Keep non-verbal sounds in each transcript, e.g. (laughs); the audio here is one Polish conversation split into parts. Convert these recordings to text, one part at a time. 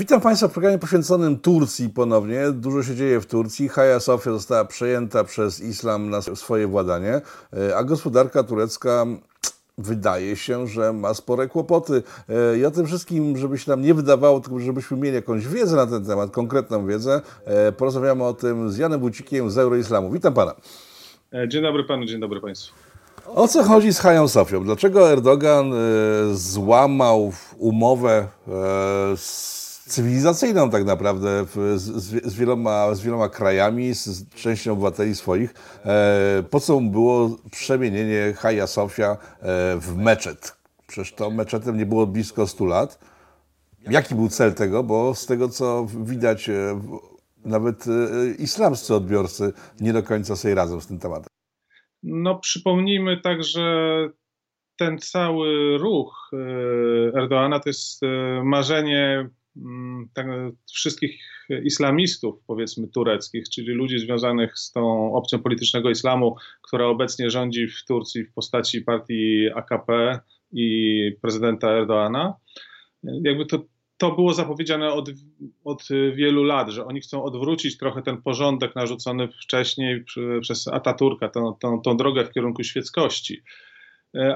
Witam Państwa w programie poświęconym Turcji ponownie. Dużo się dzieje w Turcji. Hagia Sofia została przejęta przez islam na swoje władanie, e, a gospodarka turecka wydaje się, że ma spore kłopoty. E, I o tym wszystkim, żeby się nam nie wydawało, tylko żebyśmy mieli jakąś wiedzę na ten temat, konkretną wiedzę, e, porozmawiamy o tym z Janem Bucikiem z Euroislamu. Witam Pana. Dzień dobry Panu, dzień dobry Państwu. O co chodzi z Hają Sofią? Dlaczego Erdogan złamał umowę z cywilizacyjną tak naprawdę z, z, wieloma, z wieloma krajami, z, z częścią obywateli swoich. E, po co było przemienienie Hagia Sofia e, w meczet? Przecież to meczetem nie było blisko 100 lat. Jaki był cel tego? Bo z tego, co widać, e, nawet e, islamscy odbiorcy nie do końca sobie radzą z tym tematem. No, przypomnijmy także ten cały ruch Erdoana to jest marzenie tak, wszystkich islamistów, powiedzmy tureckich, czyli ludzi związanych z tą opcją politycznego islamu, która obecnie rządzi w Turcji w postaci partii AKP i prezydenta Erdoana. Jakby to, to było zapowiedziane od, od wielu lat, że oni chcą odwrócić trochę ten porządek narzucony wcześniej przez Ataturka, tą, tą, tą drogę w kierunku świeckości.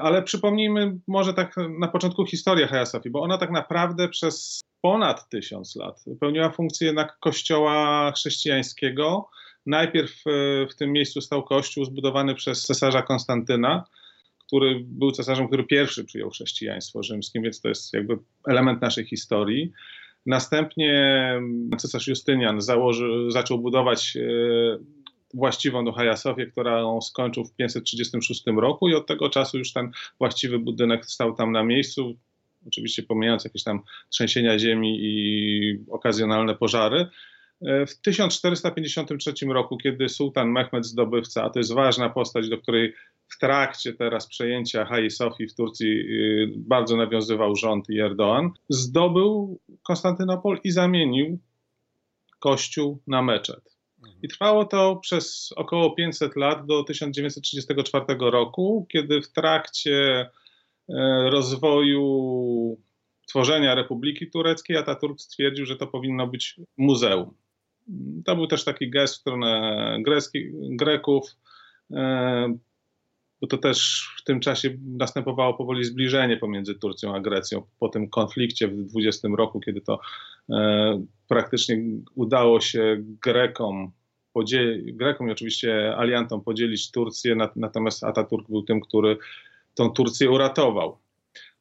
Ale przypomnijmy może tak na początku historię Hagia Sofii, bo ona tak naprawdę przez ponad tysiąc lat. Pełniła funkcję jednak kościoła chrześcijańskiego. Najpierw e, w tym miejscu stał kościół zbudowany przez cesarza Konstantyna, który był cesarzem, który pierwszy przyjął chrześcijaństwo rzymskie, więc to jest jakby element naszej historii. Następnie cesarz Justynian założy, zaczął budować e, właściwą do Hagia Sofię, którą skończył w 536 roku i od tego czasu już ten właściwy budynek stał tam na miejscu oczywiście pomijając jakieś tam trzęsienia ziemi i okazjonalne pożary. E, w 1453 roku, kiedy sułtan Mehmed Zdobywca, a to jest ważna postać, do której w trakcie teraz przejęcia Hagi Sofii w Turcji y, bardzo nawiązywał rząd i Erdoğan, zdobył Konstantynopol i zamienił kościół na meczet. I trwało to przez około 500 lat do 1934 roku, kiedy w trakcie E, rozwoju tworzenia Republiki Tureckiej, Ataturk stwierdził, że to powinno być muzeum. To był też taki gest w stronę Greski, Greków, e, bo to też w tym czasie następowało powoli zbliżenie pomiędzy Turcją a Grecją po tym konflikcie w 20 roku, kiedy to e, praktycznie udało się Grekom Grekom i oczywiście aliantom podzielić Turcję, natomiast Ataturk był tym, który tą Turcję uratował.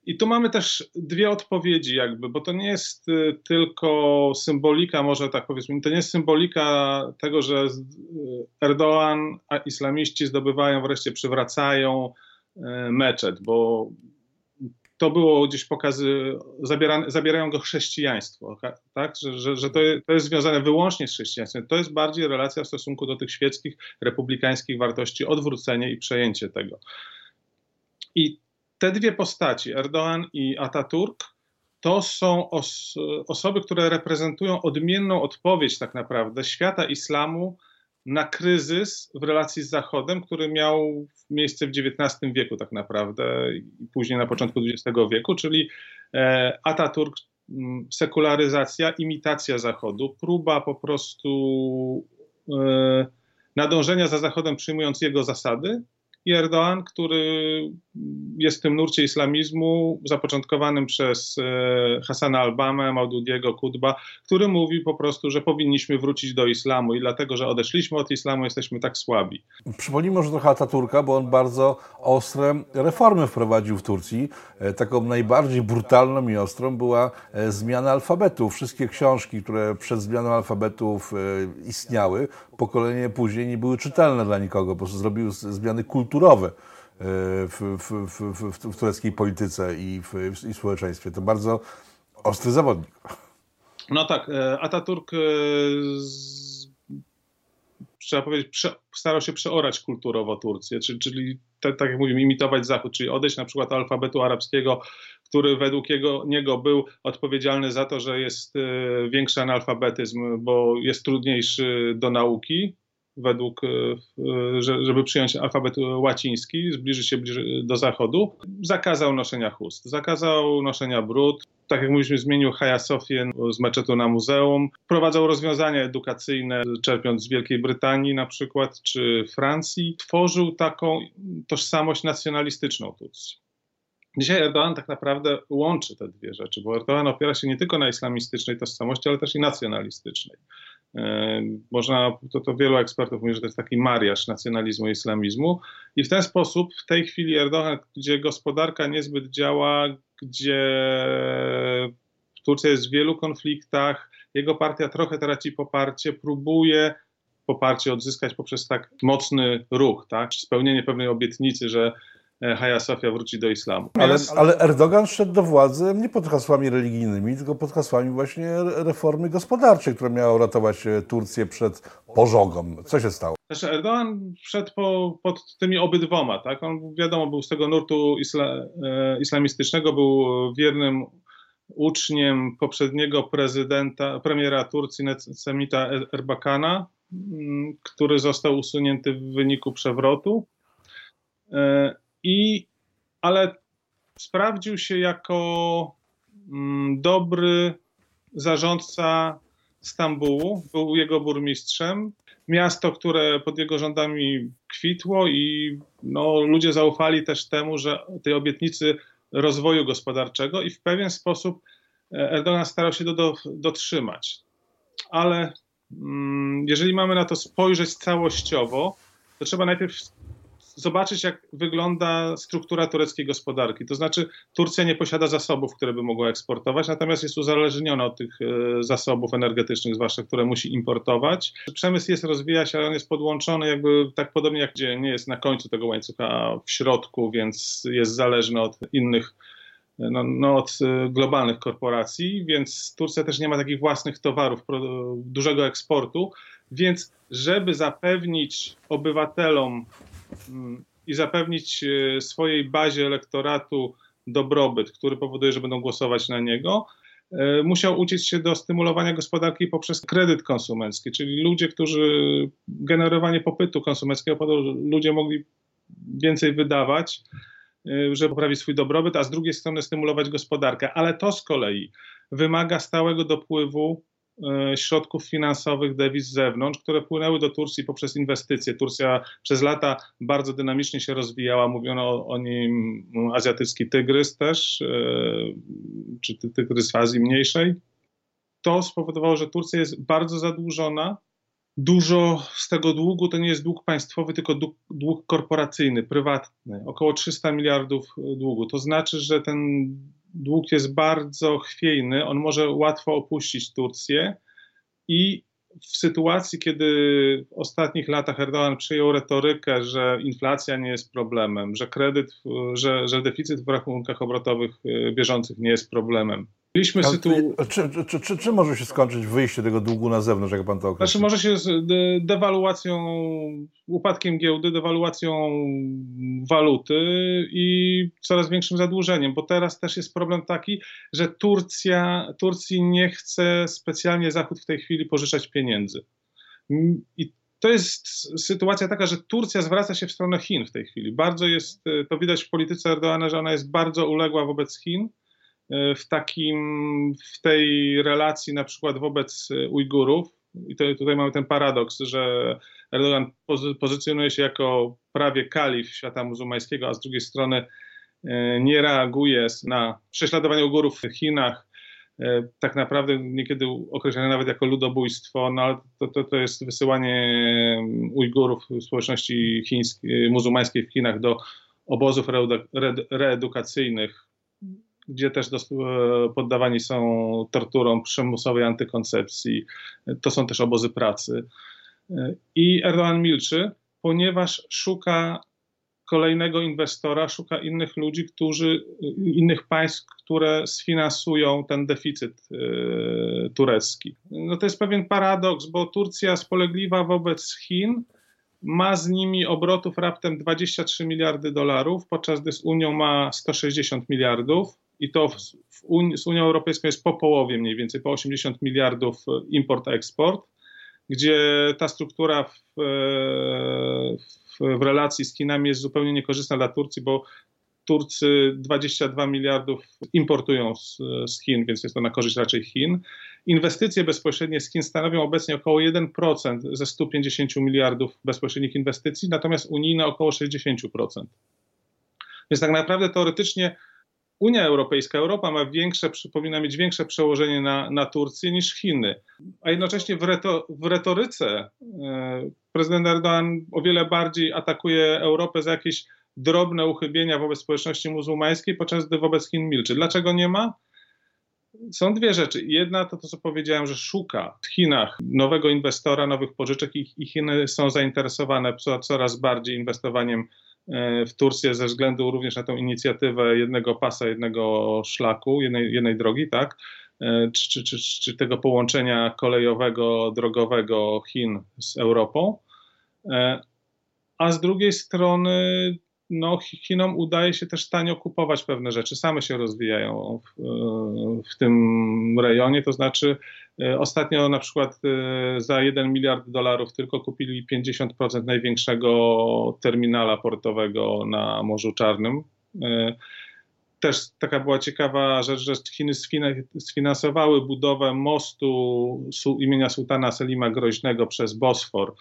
I tu mamy też dwie odpowiedzi, jakby, bo to nie jest y, tylko symbolika, może tak powiedzmy, to nie jest symbolika tego, że y, Erdoğan, a islamiści zdobywają, wreszcie przywracają y, meczet, bo to było gdzieś pokazy, zabiera, zabierają go chrześcijaństwo, tak? że, że, że to, jest, to jest związane wyłącznie z chrześcijaństwem. To jest bardziej relacja w stosunku do tych świeckich, republikańskich wartości, odwrócenie i przejęcie tego. I te dwie postaci, Erdoğan i Ataturk, to są os osoby, które reprezentują odmienną odpowiedź tak naprawdę świata islamu na kryzys w relacji z Zachodem, który miał miejsce w XIX wieku tak naprawdę i później na początku XX wieku, czyli e, Ataturk, sekularyzacja, imitacja Zachodu, próba po prostu e, nadążenia za Zachodem przyjmując jego zasady, i Erdoğan, który jest w tym nurcie islamizmu zapoczątkowanym przez e, Hassana Albamę, Maududiego Kutba, który mówi po prostu, że powinniśmy wrócić do islamu i dlatego, że odeszliśmy od islamu, jesteśmy tak słabi. Przypomnijmy może trochę Ataturka, bo on bardzo ostre reformy wprowadził w Turcji. E, taką najbardziej brutalną i ostrą była e, zmiana alfabetu. Wszystkie książki, które przed zmianą alfabetów istniały, pokolenie później nie były czytelne dla nikogo, po prostu zrobił zmiany kulturowe w, w, w, w tureckiej polityce i w, i społeczeństwie. To bardzo ostry zawodnik. No tak, e, Ataturk e, trzeba powiedzieć, prze, starał się przeorać kulturowo Turcję, czyli, czyli te, tak jak mówimy, imitować Zachód, czyli odejść na przykład alfabetu arabskiego, który według jego, niego był odpowiedzialny za to, że jest większy analfabetyzm, bo jest trudniejszy do nauki, według, y, żeby przyjąć alfabet łaciński, zbliżyć się do zachodu, zakazał noszenia chust, zakazał noszenia brud, tak jak mówiliśmy, zmienił Hagia Sofię z meczetu na muzeum. Wprowadzał rozwiązania edukacyjne, czerpiąc z Wielkiej Brytanii na przykład, czy Francji. Tworzył taką tożsamość nacjonalistyczną Turcji. Dzisiaj Erdoğan tak naprawdę łączy te dwie rzeczy, bo Erdoğan opiera się nie tylko na islamistycznej tożsamości, ale też i nacjonalistycznej. E, można, to, to wielu ekspertów mówi, że to jest taki mariaż nacjonalizmu i islamizmu. I w ten sposób w tej chwili Erdogan, gdzie gospodarka niezbyt działa, gdzie Turcja jest w wielu konfliktach, jego partia trochę traci poparcie, próbuje poparcie odzyskać poprzez tak mocny ruch, tak? spełnienie pewnej obietnicy, że E, Haja Sofia wróci do islamu. Ale, ale Erdogan szedł do władzy nie pod hasłami religijnymi, tylko pod hasłami właśnie reformy gospodarczej, która miała uratować e, Turcję przed pożogą. Co się stało? Znaczy Erdogan szedł po, pod tymi obydwoma, tak? On wiadomo był z tego nurtu isla, e, islamistycznego, był wiernym uczniem poprzedniego prezydenta, premiera Turcji Semita Erbakana, który został usunięty w wyniku przewrotu. I, ale sprawdził się jako mm, dobry zarządca Stambułu, był jego burmistrzem. Miasto, które pod jego rządami kwitło i no, ludzie zaufali też temu, że tej obietnicy rozwoju gospodarczego i w pewien sposób e, Erdogan starał się do, do, dotrzymać. Ale mm, jeżeli mamy na to spojrzeć całościowo, to trzeba najpierw zobaczyć, jak wygląda struktura tureckiej gospodarki. To znaczy, Turcja nie posiada zasobów, które by mogła eksportować, natomiast jest uzależniona od tych e, zasobów energetycznych, zwłaszcza które musi importować. Przemysł jest, rozwija się, ale on jest podłączony jakby tak podobnie jak gdzie nie jest na końcu tego łańcucha, a w środku, więc jest zależny od innych no, no, od e, globalnych korporacji, więc Turcja też nie ma takich własnych towarów, dużego eksportu, więc żeby zapewnić obywatelom i zapewnić e, swojej bazie elektoratu dobrobyt, który powoduje, że będą głosować na niego, e, musiał uciec się do stymulowania gospodarki poprzez kredyt konsumencki, czyli ludzie, którzy generowanie popytu konsumenckiego, ludzie mogli więcej wydawać, e, żeby poprawić swój dobrobyt, a z drugiej strony stymulować gospodarkę. Ale to z kolei wymaga stałego dopływu środków finansowych, dewiz z zewnątrz, które płynęły do Turcji poprzez inwestycje. Turcja przez lata bardzo dynamicznie się rozwijała, mówiono o nim azjatycki tygrys też, e, czy tygrys w Azji mniejszej. To spowodowało, że Turcja jest bardzo zadłużona. Dużo z tego długu to nie jest dług państwowy, tylko dług, dług korporacyjny, prywatny, około 300 miliardów długu. To znaczy, że ten dług jest bardzo chwiejny, on może łatwo opuścić Turcję. I w sytuacji, kiedy w ostatnich latach Erdogan przyjął retorykę, że inflacja nie jest problemem, że kredyt, że, że deficyt w rachunkach obrotowych y, bieżących nie jest problemem, Mieliśmy sytu... czy, czy, czy, czy, może się skończyć wyjście tego długu na zewnątrz, jak pan to określił? Znaczy może się z dewaluacją, upadkiem giełdy, dewaluacją waluty i coraz większym zadłużeniem, bo teraz też jest problem taki, że Turcja, Turcji nie chce specjalnie Zachód w tej chwili pożyczać pieniędzy. I to jest sytuacja taka, że Turcja zwraca się w stronę Chin w tej chwili. Bardzo jest, to widać w polityce Erdoana, że ona jest bardzo uległa wobec Chin w takim, w tej relacji na przykład wobec Ujgurów. I to, tutaj mamy ten paradoks, że Erdogan pozycjonuje się jako prawie kalif świata muzułmańskiego, a z drugiej strony e, nie reaguje na prześladowanie Ujgurów w Chinach, e, tak naprawdę niekiedy określane nawet jako ludobójstwo, no ale to, to, to jest wysyłanie Ujgurów społeczności chińskiej, muzułmańskiej w Chinach do obozów reedukacyjnych, gdzie też e, poddawani są torturom przymusowej antykoncepcji. To są też obozy pracy. E, I Erdogan milczy, ponieważ szuka kolejnego inwestora, szuka innych ludzi, którzy, innych państw, które sfinansują ten deficyt e, turecki. No to jest pewien paradoks, bo Turcja spolegliwa wobec Chin, ma z nimi obrotów raptem 23 miliardy dolarów, podczas gdy z Unią ma 160 miliardów i to w, w z Unią Europejską jest po połowie mniej więcej, po 80 miliardów e, import-eksport, gdzie ta struktura w, e, w, w, relacji z Chinami jest zupełnie niekorzystna dla Turcji, bo Turcy 22 miliardów importują z, z, Chin, więc jest to na korzyść raczej Chin. Inwestycje bezpośrednie z Chin stanowią obecnie około 1% ze 150 miliardów bezpośrednich inwestycji, natomiast unijne około 60%. Więc tak naprawdę teoretycznie Unia Europejska, Europa ma większe, powinna mieć większe przełożenie na, na Turcję niż Chiny. A jednocześnie w, reto, w retoryce e, prezydent Erdogan o wiele bardziej atakuje Europę za jakieś drobne uchybienia wobec społeczności muzułmańskiej, podczas gdy wobec Chin milczy. Dlaczego nie ma? Są dwie rzeczy. Jedna to to, co powiedziałem, że szuka w Chinach nowego inwestora, nowych pożyczek i, i Chiny są zainteresowane coraz bardziej inwestowaniem w Turcję ze względu również na tą inicjatywę jednego pasa, jednego szlaku, jednej, jednej drogi, tak? E, czy, czy, czy, czy tego połączenia kolejowego, drogowego Chin z Europą. E, a z drugiej strony no, Chinom udaje się też tanio kupować pewne rzeczy, same się rozwijają w, w tym rejonie, to znaczy e, ostatnio na przykład e, za 1 miliard dolarów tylko kupili 50% największego terminala portowego na Morzu Czarnym. E, też taka była ciekawa rzecz, że Chiny sfinansowały budowę mostu imienia sułtana Selima Groźnego przez Bosfor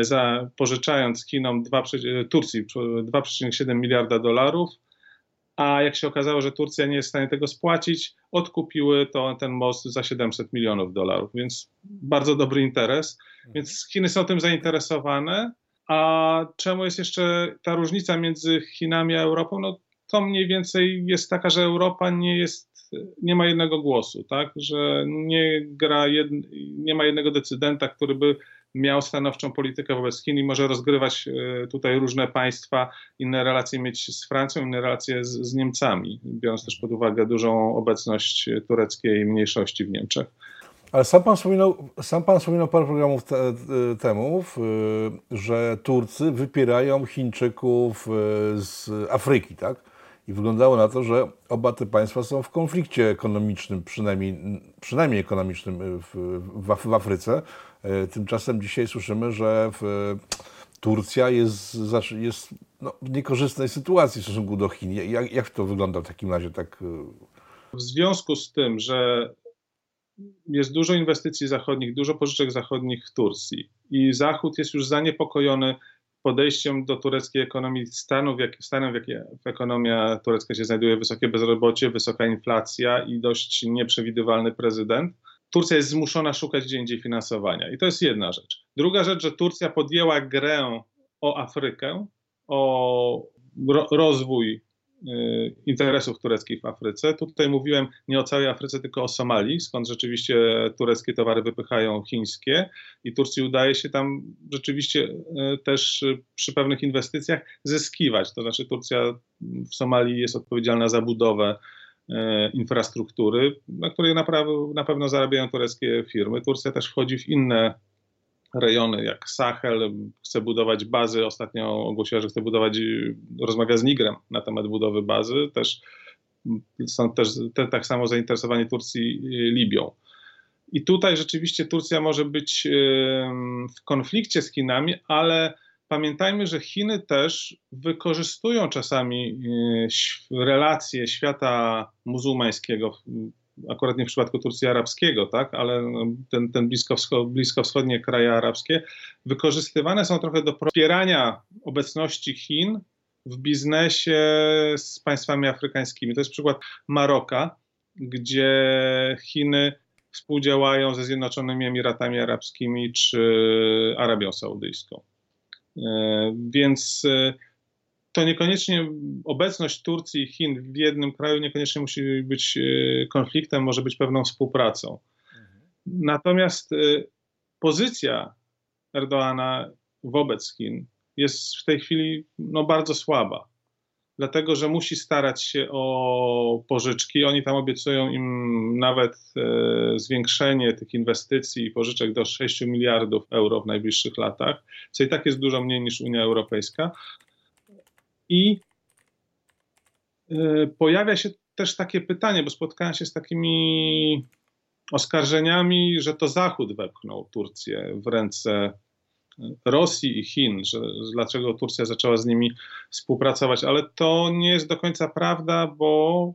za, pożyczając Chinom 2, e, Turcji 2,7 miliarda dolarów, a jak się okazało, że Turcja nie jest w stanie tego spłacić, odkupiły to, ten most za 700 milionów dolarów, więc bardzo dobry interes. Więc Chiny są tym zainteresowane. A czemu jest jeszcze ta różnica między Chinami a Europą? No to mniej więcej jest taka, że Europa nie jest, nie ma jednego głosu, tak? Że nie gra, jed, nie ma jednego decydenta, który by miał stanowczą politykę wobec Chin i może rozgrywać e, tutaj różne państwa, inne relacje mieć z Francją, inne relacje z, z Niemcami, biorąc też pod uwagę dużą obecność tureckiej mniejszości w Niemczech. Ale sam pan wspominał, sam pan wspominał parę programów te, temu, że Turcy wypierają Chińczyków e, z Afryki, tak? I wyglądało na to, że oba te państwa są w konflikcie ekonomicznym, przynajmniej, przynajmniej ekonomicznym w, w, w Afryce. E, tymczasem dzisiaj słyszymy, że Turcja jest, jest no, w niekorzystnej sytuacji w stosunku do Chin. Jak, jak to wygląda w takim razie? Tak... E? W związku z tym, że jest dużo inwestycji zachodnich, dużo pożyczek zachodnich w Turcji i Zachód jest już zaniepokojony podejściem do tureckiej ekonomii stanów, jak, stanem, w jakie ekonomia turecka się znajduje, wysokie bezrobocie, wysoka inflacja i dość nieprzewidywalny prezydent, Turcja jest zmuszona szukać gdzie indziej finansowania. I to jest jedna rzecz. Druga rzecz, że Turcja podjęła grę o Afrykę, o ro rozwój y, interesów tureckich w Afryce. Tutaj mówiłem nie o całej Afryce, tylko o Somalii, skąd rzeczywiście tureckie towary wypychają chińskie i Turcji udaje się tam rzeczywiście y, też przy pewnych inwestycjach zyskiwać. To znaczy Turcja w Somalii jest odpowiedzialna za budowę infrastruktury, na której na pewno zarabiają tureckie firmy. Turcja też wchodzi w inne rejony jak Sahel, chce budować bazy. Ostatnio ogłosiła, że chce budować, rozmawia z Nigrem na temat budowy bazy. Też są też te, tak samo zainteresowani Turcji Libią. I tutaj rzeczywiście Turcja może być w konflikcie z Chinami, ale pamiętajmy, że Chiny też wykorzystują czasami e, relacje świata muzułmańskiego, akurat nie w przypadku Turcji arabskiego, tak, ale no, ten, ten bliskowscho, bliskowschodnie kraje arabskie, wykorzystywane są trochę do wspierania obecności Chin w biznesie z państwami afrykańskimi. To jest przykład Maroka, gdzie Chiny współdziałają ze Zjednoczonymi Emiratami Arabskimi czy Arabią Saudyjską. E, więc e, to niekoniecznie obecność Turcji i Chin w jednym kraju niekoniecznie musi być e, konfliktem, może być pewną współpracą. Natomiast pozycja Erdoana wobec Chin jest w tej chwili no, bardzo słaba dlatego że musi starać się o pożyczki. Oni tam obiecują im nawet e, zwiększenie tych inwestycji i pożyczek do 6 miliardów euro w najbliższych latach, co i tak jest dużo mniej niż Unia Europejska. I e, pojawia się też takie pytanie, bo spotkałem się z takimi oskarżeniami, że to Zachód wepchnął Turcję w ręce Rosji i Chin, że, dlaczego Turcja zaczęła z nimi współpracować, ale to nie jest do końca prawda, bo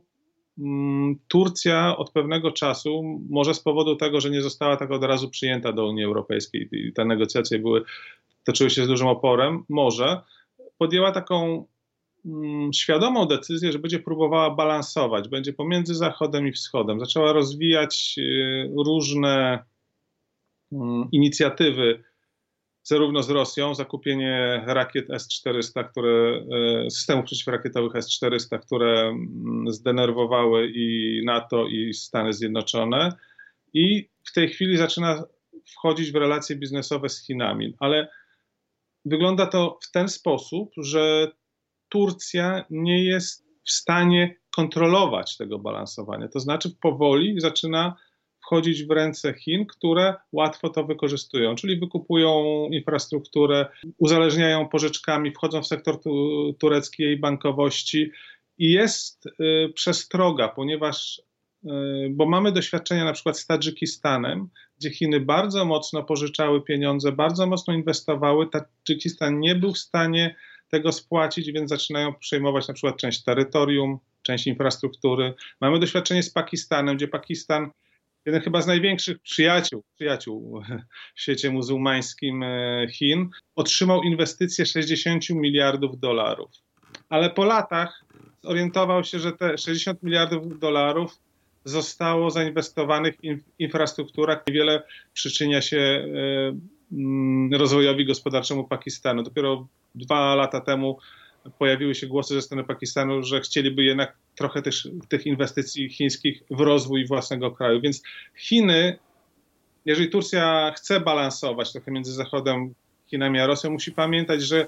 mm, Turcja od pewnego czasu, może z powodu tego, że nie została tak od razu przyjęta do Unii Europejskiej i te negocjacje były, toczyły się z dużym oporem, może podjęła taką mm, świadomą decyzję, że będzie próbowała balansować, będzie pomiędzy Zachodem i Wschodem. Zaczęła rozwijać y, różne mm, inicjatywy zarówno z Rosją, zakupienie rakiet S-400, które, e, systemów przeciwrakietowych S-400, które mm, zdenerwowały i NATO, i Stany Zjednoczone. I w tej chwili zaczyna wchodzić w relacje biznesowe z Chinami. Ale wygląda to w ten sposób, że Turcja nie jest w stanie kontrolować tego balansowania. To znaczy, powoli zaczyna wchodzić w ręce Chin, które łatwo to wykorzystują, czyli wykupują infrastrukturę, uzależniają pożyczkami, wchodzą w sektor tu, tureckiej bankowości i jest y, przestroga, ponieważ y, bo mamy doświadczenia na przykład z Tadżykistanem, gdzie Chiny bardzo mocno pożyczały pieniądze, bardzo mocno inwestowały. Tadżykistan nie był w stanie tego spłacić, więc zaczynają przejmować na przykład część terytorium, część infrastruktury. Mamy doświadczenie z Pakistanem, gdzie Pakistan jeden chyba z największych przyjaciół, przyjaciół (laughs) w świecie muzułmańskim e, Chin, otrzymał inwestycje 60 miliardów dolarów. Ale po latach zorientował się, że te 60 miliardów dolarów zostało zainwestowanych w infrastrukturach. Niewiele przyczynia się e, mm, rozwojowi gospodarczemu Pakistanu. Dopiero dwa lata temu pojawiły się głosy ze strony Pakistanu, że chcieliby jednak trochę też tych inwestycji chińskich w rozwój własnego kraju. Więc Chiny, jeżeli Turcja chce balansować trochę między Zachodem, Chinami a Rosją, musi pamiętać, że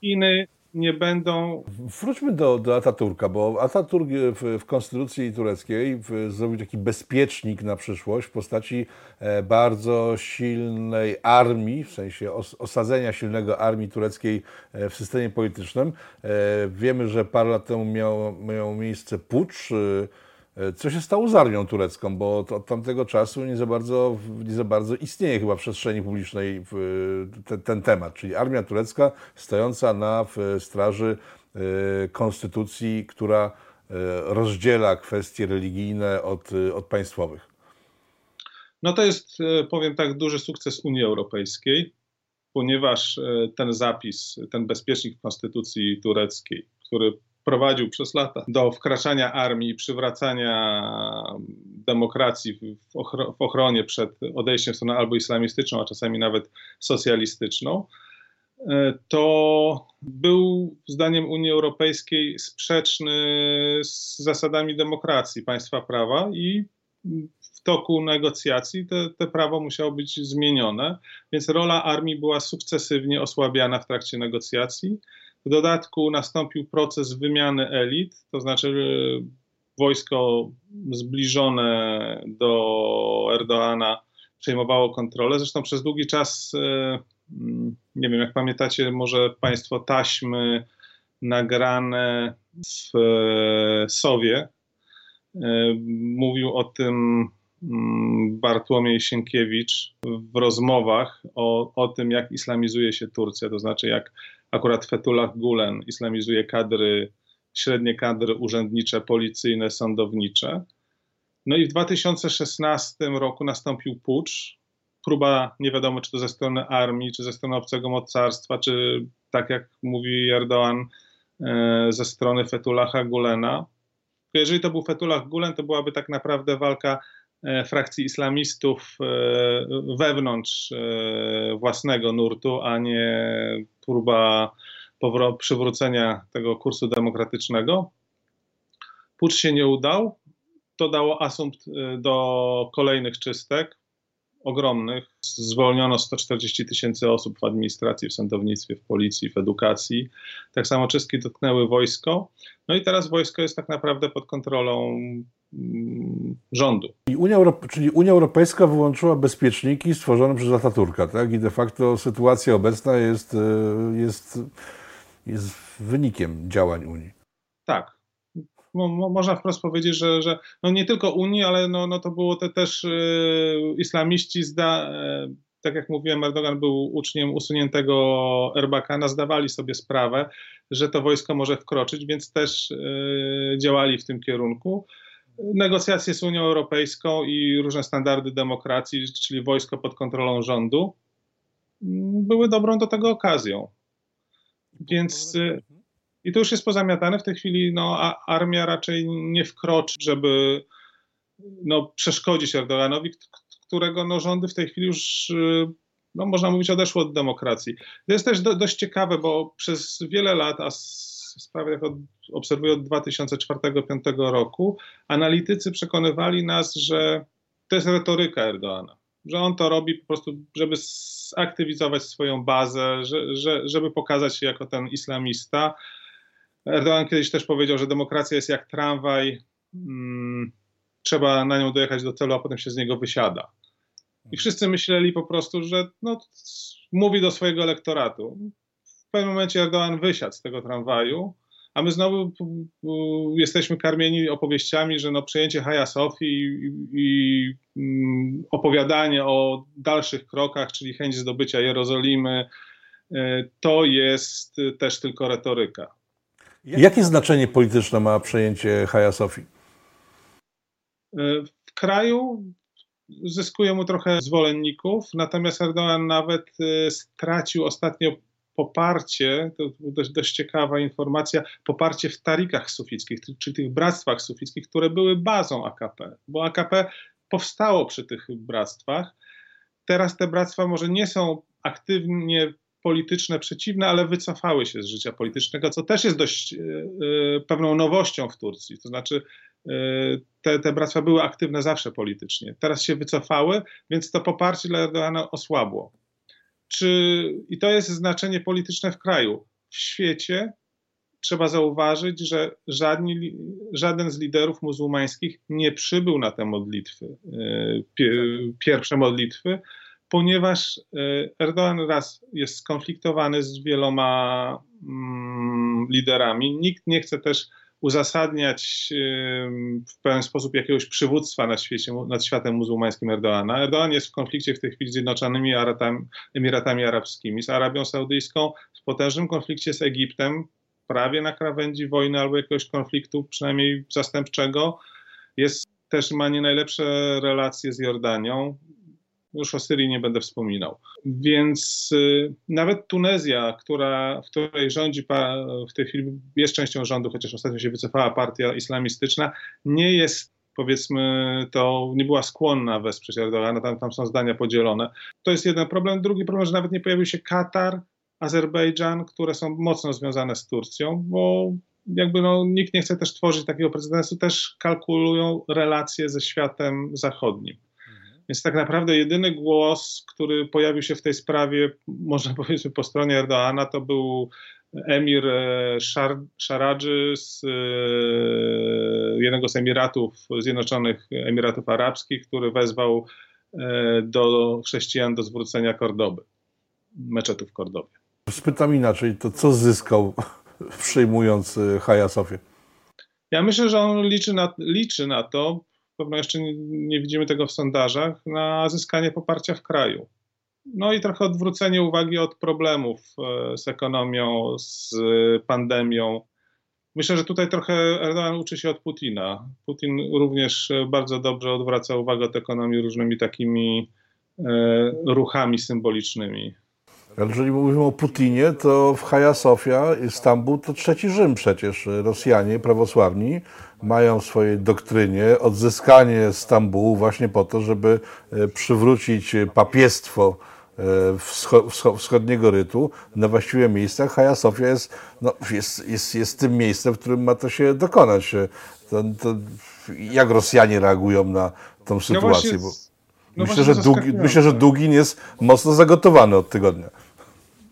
Chiny nie będą. Wróćmy do, do Ataturka, bo Ataturk w, w konstytucji tureckiej w, zrobił taki bezpiecznik na przyszłość w postaci e, bardzo silnej armii, w sensie os, osadzenia silnego armii tureckiej e, w systemie politycznym. E, wiemy, że parę lat temu miał, miał miejsce pucz. E, co się stało z armią turecką, bo od tamtego czasu nie za bardzo, nie za bardzo istnieje chyba w przestrzeni publicznej ten, ten temat, czyli armia turecka stojąca na straży e, konstytucji, która e, rozdziela kwestie religijne od, od państwowych. No to jest, powiem tak, duży sukces Unii Europejskiej, ponieważ ten zapis, ten bezpiecznik w konstytucji tureckiej, który prowadził przez lata do wkraczania armii i przywracania demokracji w ochronie przed odejściem w stronę albo islamistyczną, a czasami nawet socjalistyczną, e, to był zdaniem Unii Europejskiej sprzeczny z zasadami demokracji, państwa prawa i w toku negocjacji te, te prawo musiało być zmienione, więc rola armii była sukcesywnie osłabiana w trakcie negocjacji. W dodatku nastąpił proces wymiany elit, to znaczy wojsko zbliżone do Erdoana przejmowało kontrolę. Zresztą przez długi czas, e, mm, nie wiem jak pamiętacie, może Państwo taśmy nagrane w e, Sowie. E, mówił o tym mm, Bartłomiej Sienkiewicz w rozmowach o, o tym, jak islamizuje się Turcja, to znaczy jak akurat Fethullah Gulen islamizuje kadry, średnie kadry urzędnicze, policyjne, sądownicze. No i w 2016 roku nastąpił pucz, próba, nie wiadomo czy to ze strony armii, czy ze strony obcego mocarstwa, czy tak jak mówi Erdoğan, e, ze strony Fethullaha Gulena. Jeżeli to był Fethullah Gulen, to byłaby tak naprawdę walka e, frakcji islamistów e, wewnątrz własnego nurtu, a nie próba przywrócenia tego kursu demokratycznego. Pucz się nie udał. To dało asumpt y, do kolejnych czystek ogromnych. Zwolniono 140 tysięcy osób w administracji, w sądownictwie, w policji, w edukacji. Tak samo czystki dotknęły wojsko. No i teraz wojsko jest tak naprawdę pod kontrolą rządu. I Unia czyli Unia Europejska wyłączyła bezpieczniki stworzone przez Ataturka, tak? I de facto sytuacja obecna jest, y, jest, jest wynikiem działań Unii. Tak, mo, można wprost powiedzieć, że, że no nie tylko Unii, ale no, no to było te też y, islamiści zda, y, tak jak mówiłem, Erdogan był uczniem usuniętego Erbakana, zdawali sobie sprawę, że to wojsko może wkroczyć, więc też y, działali w tym kierunku. Negocjacje z Unią Europejską i różne standardy demokracji, czyli wojsko pod kontrolą rządu, były dobrą do tego okazją. Więc y, i to już jest pozamiatane. W tej chwili no, armia raczej nie wkroczy, żeby no, przeszkodzić Erdoganowi, którego no, rządy w tej chwili już, y, no, można mówić, odeszły od demokracji. To jest też do, dość ciekawe, bo przez wiele lat, a sprawy jak od, obserwuję od 2004-2005 roku, analitycy przekonywali nas, że to jest retoryka Erdoana że on to robi po prostu, żeby zaktywizować swoją bazę, że, że, żeby pokazać się jako ten islamista. Erdogan kiedyś też powiedział, że demokracja jest jak tramwaj, hmm, trzeba na nią dojechać do celu, a potem się z niego wysiada. I wszyscy myśleli po prostu, że no, mówi do swojego elektoratu. W pewnym momencie Erdogan wysiadł z tego tramwaju, a my znowu jesteśmy karmieni opowieściami, że no przejęcie Haja Sofii i, i mm, opowiadanie o dalszych krokach, czyli chęć zdobycia Jerozolimy, e, to jest też tylko retoryka. Jakie znaczenie polityczne ma przejęcie Haja Sofii? E, w kraju zyskuje mu trochę zwolenników, natomiast Erdogan nawet e, stracił ostatnio poparcie, to dość, dość ciekawa informacja, poparcie w tarikach sufickich, czy tych bractwach sufickich, które były bazą AKP, bo AKP powstało przy tych bractwach. Teraz te bractwa może nie są aktywnie polityczne przeciwne, ale wycofały się z życia politycznego, co też jest dość e, pewną nowością w Turcji. To znaczy, e, te, te bractwa były aktywne zawsze politycznie. Teraz się wycofały, więc to poparcie dla Erdogana osłabło. Czy, I to jest znaczenie polityczne w kraju. W świecie trzeba zauważyć, że żadni, żaden z liderów muzułmańskich nie przybył na te modlitwy, pierwsze modlitwy, ponieważ e, Erdogan raz jest skonfliktowany z wieloma mm, liderami. Nikt nie chce też uzasadniać w pewien sposób jakiegoś przywództwa nad, świecie, nad światem muzułmańskim Erdoana. Erdogan jest w konflikcie w tej chwili z Zjednoczonymi Emiratami Arabskimi, z Arabią Saudyjską, w potężnym konflikcie z Egiptem, prawie na krawędzi wojny albo jakiegoś konfliktu, przynajmniej zastępczego. Jest też ma nie najlepsze relacje z Jordanią. Już o Syrii nie będę wspominał. Więc y, nawet Tunezja, która, w której rządzi w tej chwili jest częścią rządu, chociaż ostatnio się wycofała partia islamistyczna, nie jest powiedzmy, to nie była skłonna wesprzeć Erdogana, tam, tam są zdania podzielone. To jest jeden problem. Drugi problem, że nawet nie pojawił się Katar, Azerbejdżan, które są mocno związane z Turcją, bo jakby no, nikt nie chce też tworzyć takiego prezydentu, też kalkulują relacje ze światem zachodnim. Więc tak naprawdę jedyny głos, który pojawił się w tej sprawie, można (laughs) powiedzieć po stronie Erdoana, to był emir e, Szaradży z e, jednego z Emiratów, Zjednoczonych Emiratów Arabskich, który wezwał e, do chrześcijan do zwrócenia Kordoby, meczetu w Kordobie. Spytam inaczej, to co zyskał przyjmując Haja Sofię? Ja myślę, że on liczy na, liczy na to, pewno jeszcze nie, nie widzimy tego w sondażach, na zyskanie poparcia w kraju. No i trochę odwrócenie uwagi od problemów e, z ekonomią, z pandemią. Myślę, że tutaj trochę Erdogan uczy się od Putina. Putin również bardzo dobrze odwraca uwagę od ekonomii różnymi takimi e, ruchami symbolicznymi. Jeżeli mówimy o Putinie, to w Hagia Sofia, Stambuł to trzeci Rzym przecież. Rosjanie prawosławni mają w swojej doktrynie odzyskanie Stambułu właśnie po to, żeby e, przywrócić papiestwo e, wschodniego rytu na właściwe miejsca. Hagia Sofia jest, no, jest, jest, jest tym miejscem, w którym ma to się dokonać. E, to, to jak Rosjanie reagują na tą no sytuację? No właśnie, no myślę, że Dugin, myślę, że Dugin jest mocno zagotowany od tygodnia.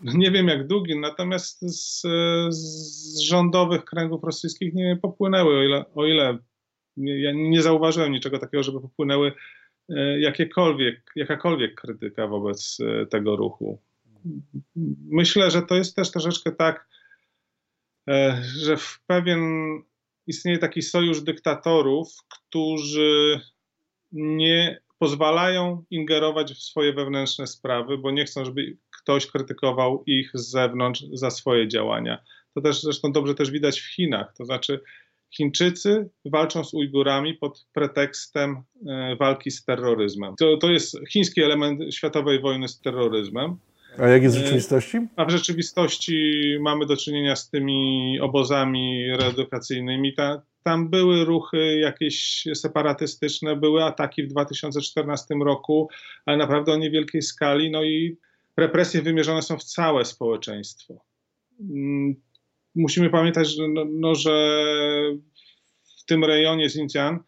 Nie wiem jak Dugin, natomiast z, z rządowych kręgów rosyjskich nie popłynęły, o ile, o ile ja nie zauważyłem niczego takiego, żeby popłynęły e, jakiekolwiek, jakakolwiek krytyka wobec e, tego ruchu. Myślę, że to jest też troszeczkę tak, e, że w pewien istnieje taki sojusz dyktatorów, którzy nie pozwalają ingerować w swoje wewnętrzne sprawy, bo nie chcą, żeby ktoś krytykował ich z zewnątrz za swoje działania. To też zresztą dobrze też widać w Chinach, to znaczy Chińczycy walczą z Ujgurami pod pretekstem e, walki z terroryzmem. To, to jest chiński element światowej wojny z terroryzmem. A jak jest w rzeczywistości? A w rzeczywistości mamy do czynienia z tymi obozami reedukacyjnymi. Ta, tam były ruchy jakieś separatystyczne, były ataki w 2014 roku, ale naprawdę o niewielkiej skali. No i represje wymierzone są w całe społeczeństwo. Mm, musimy pamiętać, że, no, no, że w tym rejonie Xinjiang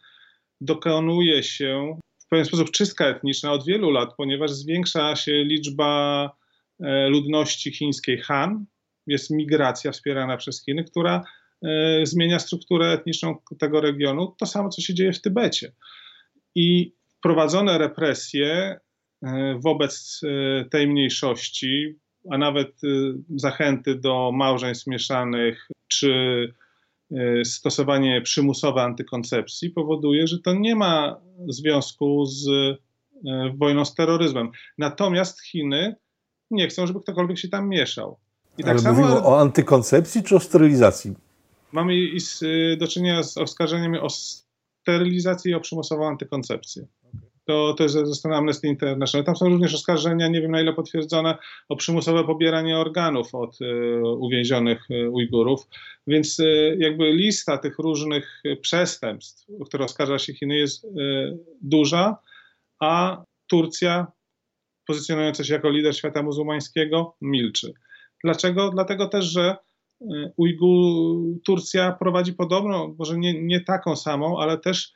dokonuje się w pewien sposób czystka etniczna od wielu lat, ponieważ zwiększa się liczba e, ludności chińskiej Han. Jest migracja wspierana przez Chiny, która e, zmienia strukturę etniczną tego regionu. To samo, co się dzieje w Tybecie. I wprowadzone represje wobec tej mniejszości a nawet y, zachęty do małżeństw mieszanych czy stosowanie przymusowe antykoncepcji powoduje, że to nie ma związku z wojną z terroryzmem. Natomiast Chiny nie chcą, żeby ktokolwiek się tam mieszał. I tak Ale samo, mówimy o antykoncepcji czy o sterylizacji? Mamy do czynienia z oskarżeniami o sterylizację i o przymusową antykoncepcję to, to jest ze strony Amnesty International. Tam są również oskarżenia, nie wiem na ile potwierdzone, o przymusowe pobieranie organów od y, uwięzionych y, Ujgurów. Więc y, jakby lista tych różnych przestępstw, o które oskarża się Chiny, jest duża, a Turcja, pozycjonująca się jako lider świata muzułmańskiego, milczy. Dlaczego? Dlatego też, że Ujgur, Turcja prowadzi podobną, może nie, nie taką samą, ale też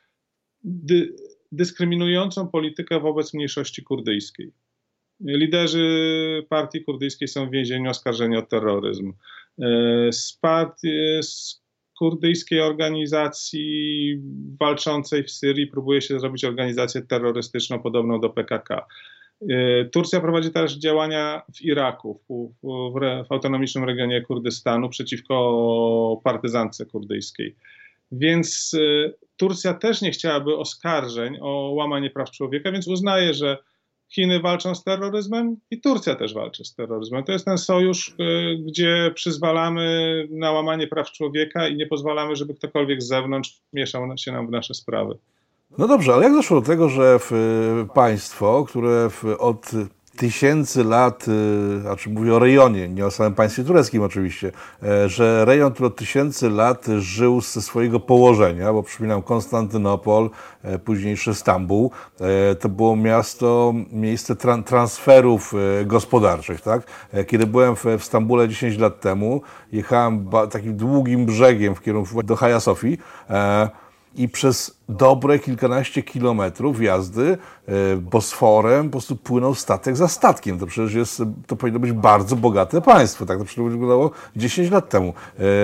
dy, dyskryminującą politykę wobec mniejszości kurdyjskiej. Liderzy partii kurdyjskiej są w więzieniu oskarżeni o terroryzm. E, z, partii, z kurdyjskiej organizacji walczącej w Syrii próbuje się zrobić organizację terrorystyczną podobną do PKK. E, Turcja prowadzi też działania w Iraku, w, w, w autonomicznym regionie Kurdystanu przeciwko partyzance kurdyjskiej. Więc y, Turcja też nie chciałaby oskarżeń o łamanie praw człowieka, więc uznaje, że Chiny walczą z terroryzmem i Turcja też walczy z terroryzmem. To jest ten sojusz, y, gdzie przyzwalamy na łamanie praw człowieka i nie pozwalamy, żeby ktokolwiek z zewnątrz mieszał się nam w nasze sprawy. No dobrze, ale jak doszło do tego, że y, państwo, które od tysięcy lat, znaczy mówię o rejonie, nie o samym państwie tureckim oczywiście, e, że rejon, który od tysięcy lat żył ze swojego położenia, bo przypominam Konstantynopol, e, późniejszy Stambuł, e, to było miasto, miejsce transferów gospodarczych, tak? Kiedy byłem w, Stambule 10 lat temu, jechałem takim długim brzegiem w kierunku do Hagia Sofii, i przez dobre kilkanaście kilometrów jazdy e, Bosforem po prostu płynął statek za statkiem. To przecież jest, to powinno być bardzo bogate państwo. Tak to przecież wyglądało 10 lat temu.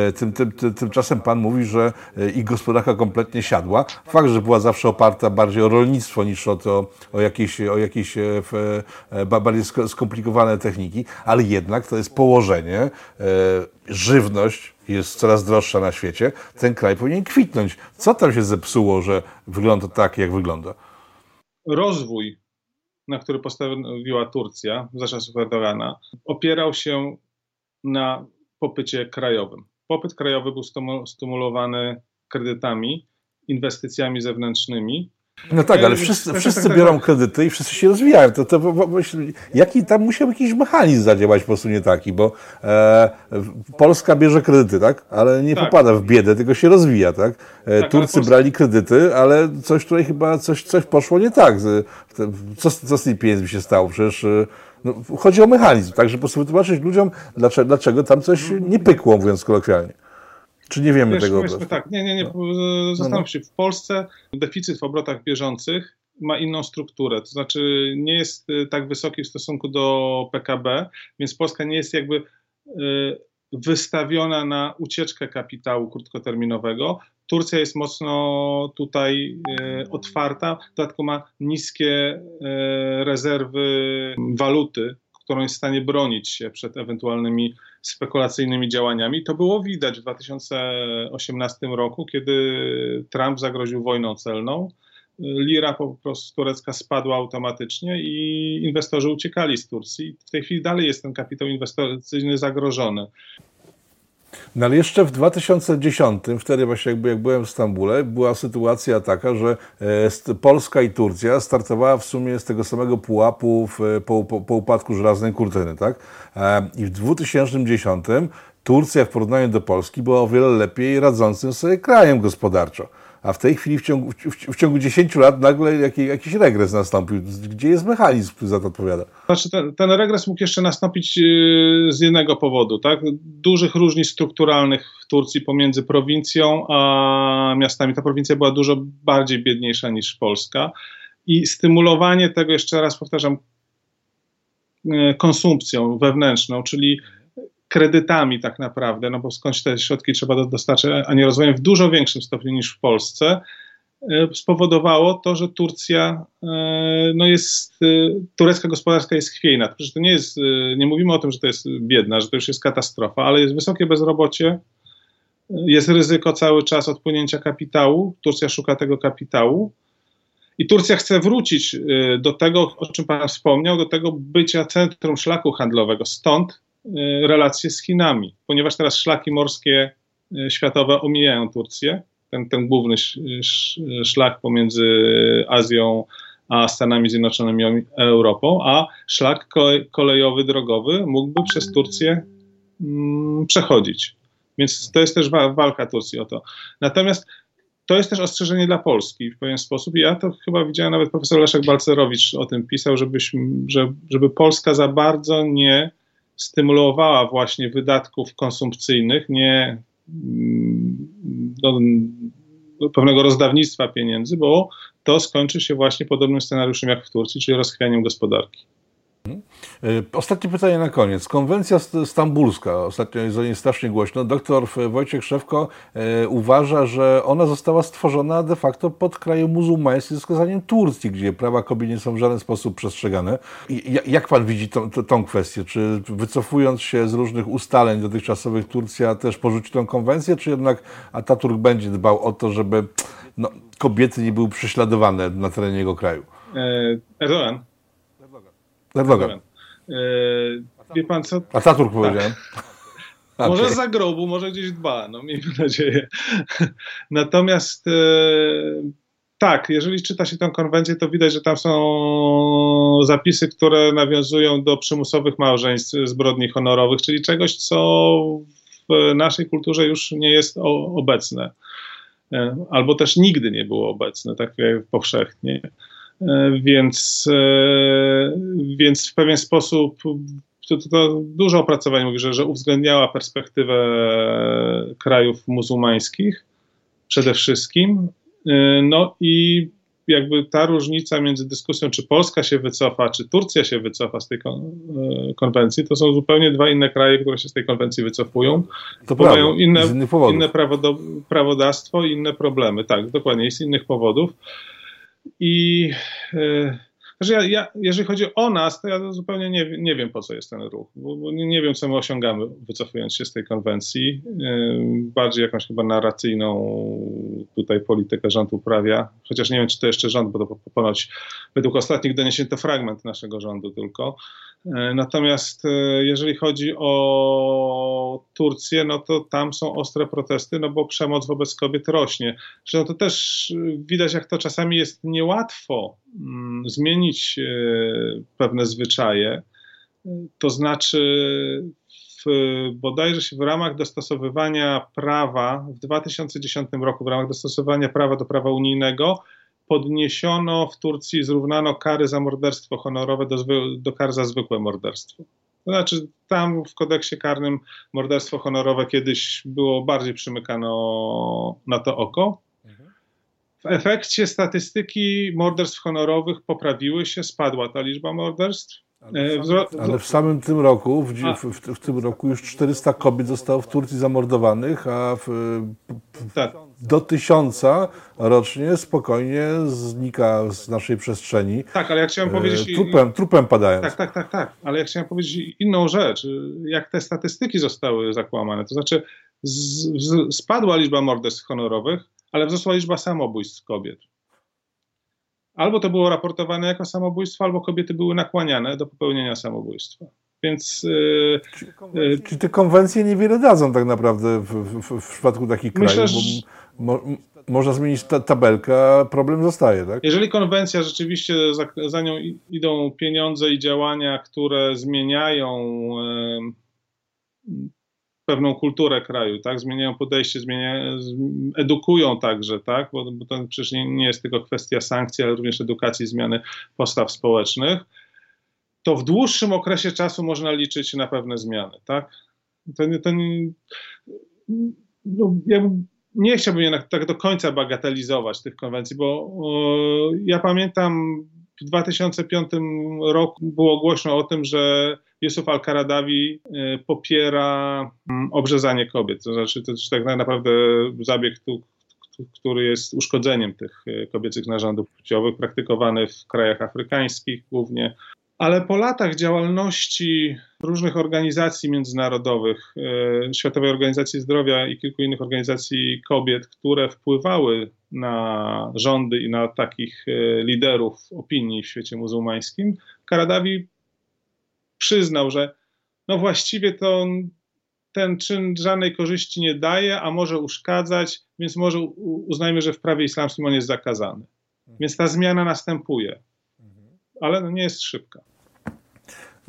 E, tym, tym, tym, tymczasem pan mówi, że e, ich gospodarka kompletnie siadła. Fakt, że była zawsze oparta bardziej o rolnictwo niż o, to, o jakieś, o jakieś bardziej skomplikowane techniki, ale jednak to jest położenie, żywność, jest coraz droższa na świecie, ten kraj powinien kwitnąć. Co tam się zepsuło, że wygląda tak, jak wygląda? Rozwój, na który postawiła Turcja za czasów Erdogana, opierał się na popycie krajowym. Popyt krajowy był stymulowany kredytami, inwestycjami zewnętrznymi, no tak, ale wszyscy, wszyscy biorą kredyty i wszyscy się rozwijają. To, to, to, jaki tam musiał jakiś mechanizm zadziałać po prostu nie taki, bo e, Polska bierze kredyty, tak? Ale nie tak. popada w biedę, tylko się rozwija, tak? E, tak Turcy Polska... brali kredyty, ale coś tutaj chyba coś, coś poszło nie tak. Co, co z tymi pieniędzmi się stało? Przecież e, no, chodzi o mechanizm, tak? Że po prostu wytłumaczyć ludziom, dlaczego, dlaczego tam coś nie pykło, mówiąc kolokwialnie. Czy nie wiemy Wiesz, tego? Powiedzmy tak, nie, nie, nie. No. Zastanów się, w Polsce deficyt w obrotach bieżących ma inną strukturę, to znaczy nie jest y, tak wysoki w stosunku do PKB, więc Polska nie jest jakby y, wystawiona na ucieczkę kapitału krótkoterminowego. Turcja jest mocno tutaj y, otwarta, w dodatku ma niskie rezerwy waluty, którą jest w stanie bronić się przed ewentualnymi spekulacyjnymi działaniami. To było widać w 2018 roku, kiedy Trump zagroził wojną celną. lira po prostu turecka spadła automatycznie i inwestorzy uciekali z Turcji. W tej chwili dalej jest ten kapitał inwestycyjny zagrożony. No ale jeszcze w 2010, wtedy właśnie jak byłem w Stambule, była sytuacja taka, że e, Polska i Turcja startowała w sumie z tego samego pułapu w, po, po, po upadku żelaznej kurtyny, tak? E, I w 2010 Turcja w porównaniu do Polski była o wiele lepiej radzącym sobie krajem gospodarczo. A w tej chwili w ciągu, w, w ciągu 10 lat nagle jaki, jakiś regres nastąpił. Gdzie jest mechanizm, który za to odpowiada? Znaczy ten, ten regres mógł jeszcze nastąpić yy, z jednego powodu. Tak? Dużych różnic strukturalnych w Turcji pomiędzy prowincją a miastami. Ta prowincja była dużo bardziej biedniejsza niż Polska. I stymulowanie tego, jeszcze raz powtarzam, yy, konsumpcją wewnętrzną, czyli kredytami tak naprawdę, no bo skądś te środki trzeba dostarczyć, a nie rozwojem w dużo większym stopniu niż w Polsce, e, spowodowało to, że Turcja e, no jest, e, turecka gospodarka jest chwiejna. Przecież to nie jest, nie mówimy o tym, że to jest biedna, że to już jest katastrofa, ale jest wysokie bezrobocie, jest ryzyko cały czas odpłynięcia kapitału, Turcja szuka tego kapitału i Turcja chce wrócić do tego, o czym Pan wspomniał, do tego bycia centrum szlaku handlowego. Stąd relacje z Chinami, ponieważ teraz szlaki morskie y, światowe omijają Turcję, ten, ten główny szlak pomiędzy Azją a Stanami Zjednoczonymi Europą, a szlak kolejowy, drogowy mógłby przez Turcję mm, przechodzić. Więc to jest też walka Turcji o to. Natomiast to jest też ostrzeżenie dla Polski w pewien sposób. Ja to chyba widziałem, nawet profesor Leszek Balcerowicz o tym pisał, żebyśmy, żeby Polska za bardzo nie stymulowała właśnie wydatków konsumpcyjnych, nie mm, do, do pewnego rozdawnictwa pieniędzy, bo to skończy się właśnie podobnym scenariuszem jak w Turcji, czyli rozchwianiem gospodarki. E, ostatnie pytanie na koniec. Konwencja stambulska, ostatnio jest o niej strasznie głośno. Doktor Wojciech Szewko e, uważa, że ona została stworzona de facto pod krajem muzułmańskim z wskazaniem Turcji, gdzie prawa kobiet nie są w żaden sposób przestrzegane. Jak pan widzi tą, tą kwestię? Czy wycofując się z różnych ustaleń dotychczasowych Turcja też porzuci tą konwencję, czy jednak Ataturk będzie dbał o to, żeby no, kobiety nie były prześladowane na terenie jego kraju? E, Erdogan. Erdogan. E, wie pan co? Ataturk powiedziałem. Tak. Może za grobu, może gdzieś dba, no miejmy nadzieję. Natomiast e, tak, jeżeli czyta się tę konwencję, to widać, że tam są zapisy, które nawiązują do przymusowych małżeństw, zbrodni honorowych, czyli czegoś, co w naszej kulturze już nie jest obecne. E, albo też nigdy nie było obecne, tak powszechnie. E, więc, e, więc w pewien sposób to, to, to dużo opracowań mówi, że, że uwzględniała perspektywę krajów muzułmańskich przede wszystkim. E, no i jakby ta różnica między dyskusją, czy Polska się wycofa, czy Turcja się wycofa z tej konwencji, to są zupełnie dwa inne kraje, które się z tej konwencji wycofują. To bo mają inne, inne prawodawstwo i inne problemy. Tak, dokładnie, z innych powodów. I że ja, ja, jeżeli chodzi o nas, to ja zupełnie nie, nie wiem, po co jest ten ruch, bo, bo nie wiem, co my osiągamy, wycofując się z tej konwencji. E, bardziej jakąś chyba narracyjną tutaj politykę rząd uprawia, chociaż nie wiem, czy to jeszcze rząd, bo to ponoć według ostatnich doniesień to fragment naszego rządu tylko. E, natomiast e, jeżeli chodzi o Turcję, no to tam są ostre protesty, no bo przemoc wobec kobiet rośnie. Zresztą to też widać, jak to czasami jest niełatwo mm, zmienić e, pewne zwyczaje. To znaczy, w, bodajże się w ramach dostosowywania prawa w 2010 roku, w ramach dostosowania prawa do prawa unijnego, podniesiono w Turcji, zrównano kary za morderstwo honorowe do, do kar za zwykłe morderstwo. To znaczy, tam w kodeksie karnym morderstwo honorowe kiedyś było bardziej przymykano na to oko. W efekcie statystyki morderstw honorowych poprawiły się, spadła ta liczba morderstw. Ale w, e, ale w samym tym roku, w, w, w, tym roku już 400 kobiet zostało w Turcji zamordowanych, a tak. do tysiąca rocznie spokojnie znika z naszej przestrzeni. Tak, ale ja chciałem powiedzieć... E, trupem, trupem padając. Tak, tak, tak, tak, ale ja chciałem powiedzieć inną rzecz, jak te statystyki zostały zakłamane. To znaczy z, z, spadła liczba morderstw honorowych, ale wzrosła liczba samobójstw kobiet. Albo to było raportowane jako samobójstwo, albo kobiety były nakłaniane do popełnienia samobójstwa. Więc yy, Czy, czy te konwencje niewiele dadzą tak naprawdę w, w, w przypadku takich Myślę, krajów? że- mo, można zmienić ta, tabelkę, a problem zostaje, tak? jeżeli konwencja rzeczywiście za, za nią idą pieniądze i działania, które zmieniają em, pewną kulturę kraju, tak? Zmieniają podejście, edukują także, tak? Bo, bo to przecież nie, nie jest tylko kwestia sankcji, ale również edukacji, zmiany postaw społecznych, to w dłuższym okresie czasu można liczyć na pewne zmiany, tak? To, to, nie- no, ja nie chciałbym jednak tak do końca bagatelizować tych konwencji, bo e, ja pamiętam w 2005 roku było głośno o tym, że Yusuf al-Karadawi e, popiera mm, obrzezanie kobiet. To znaczy, to jest tak naprawdę zabieg, który jest uszkodzeniem tych e, kobiecych narządów płciowych, praktykowany w krajach afrykańskich głównie. Ale po latach działalności różnych organizacji międzynarodowych, e, Światowej Organizacji Zdrowia i kilku innych organizacji kobiet, które wpływały na rządy i na takich e, liderów opinii w świecie muzułmańskim, Karadawi przyznał, że no właściwie to on- ten czyn żadnej korzyści nie daje, a może uszkadzać, więc może uznajmy, że w prawie islamskim on jest zakazany. Więc ta zmiana następuje, ale no nie jest szybka.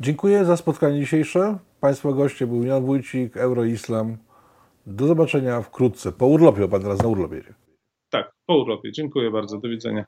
Dziękuję za spotkanie dzisiejsze. Państwa goście był Jan Wójcik, Euroislam. Do zobaczenia wkrótce. Po urlopie, bo pan teraz na urlopie. Po urlopie. Dziękuję bardzo. Do widzenia.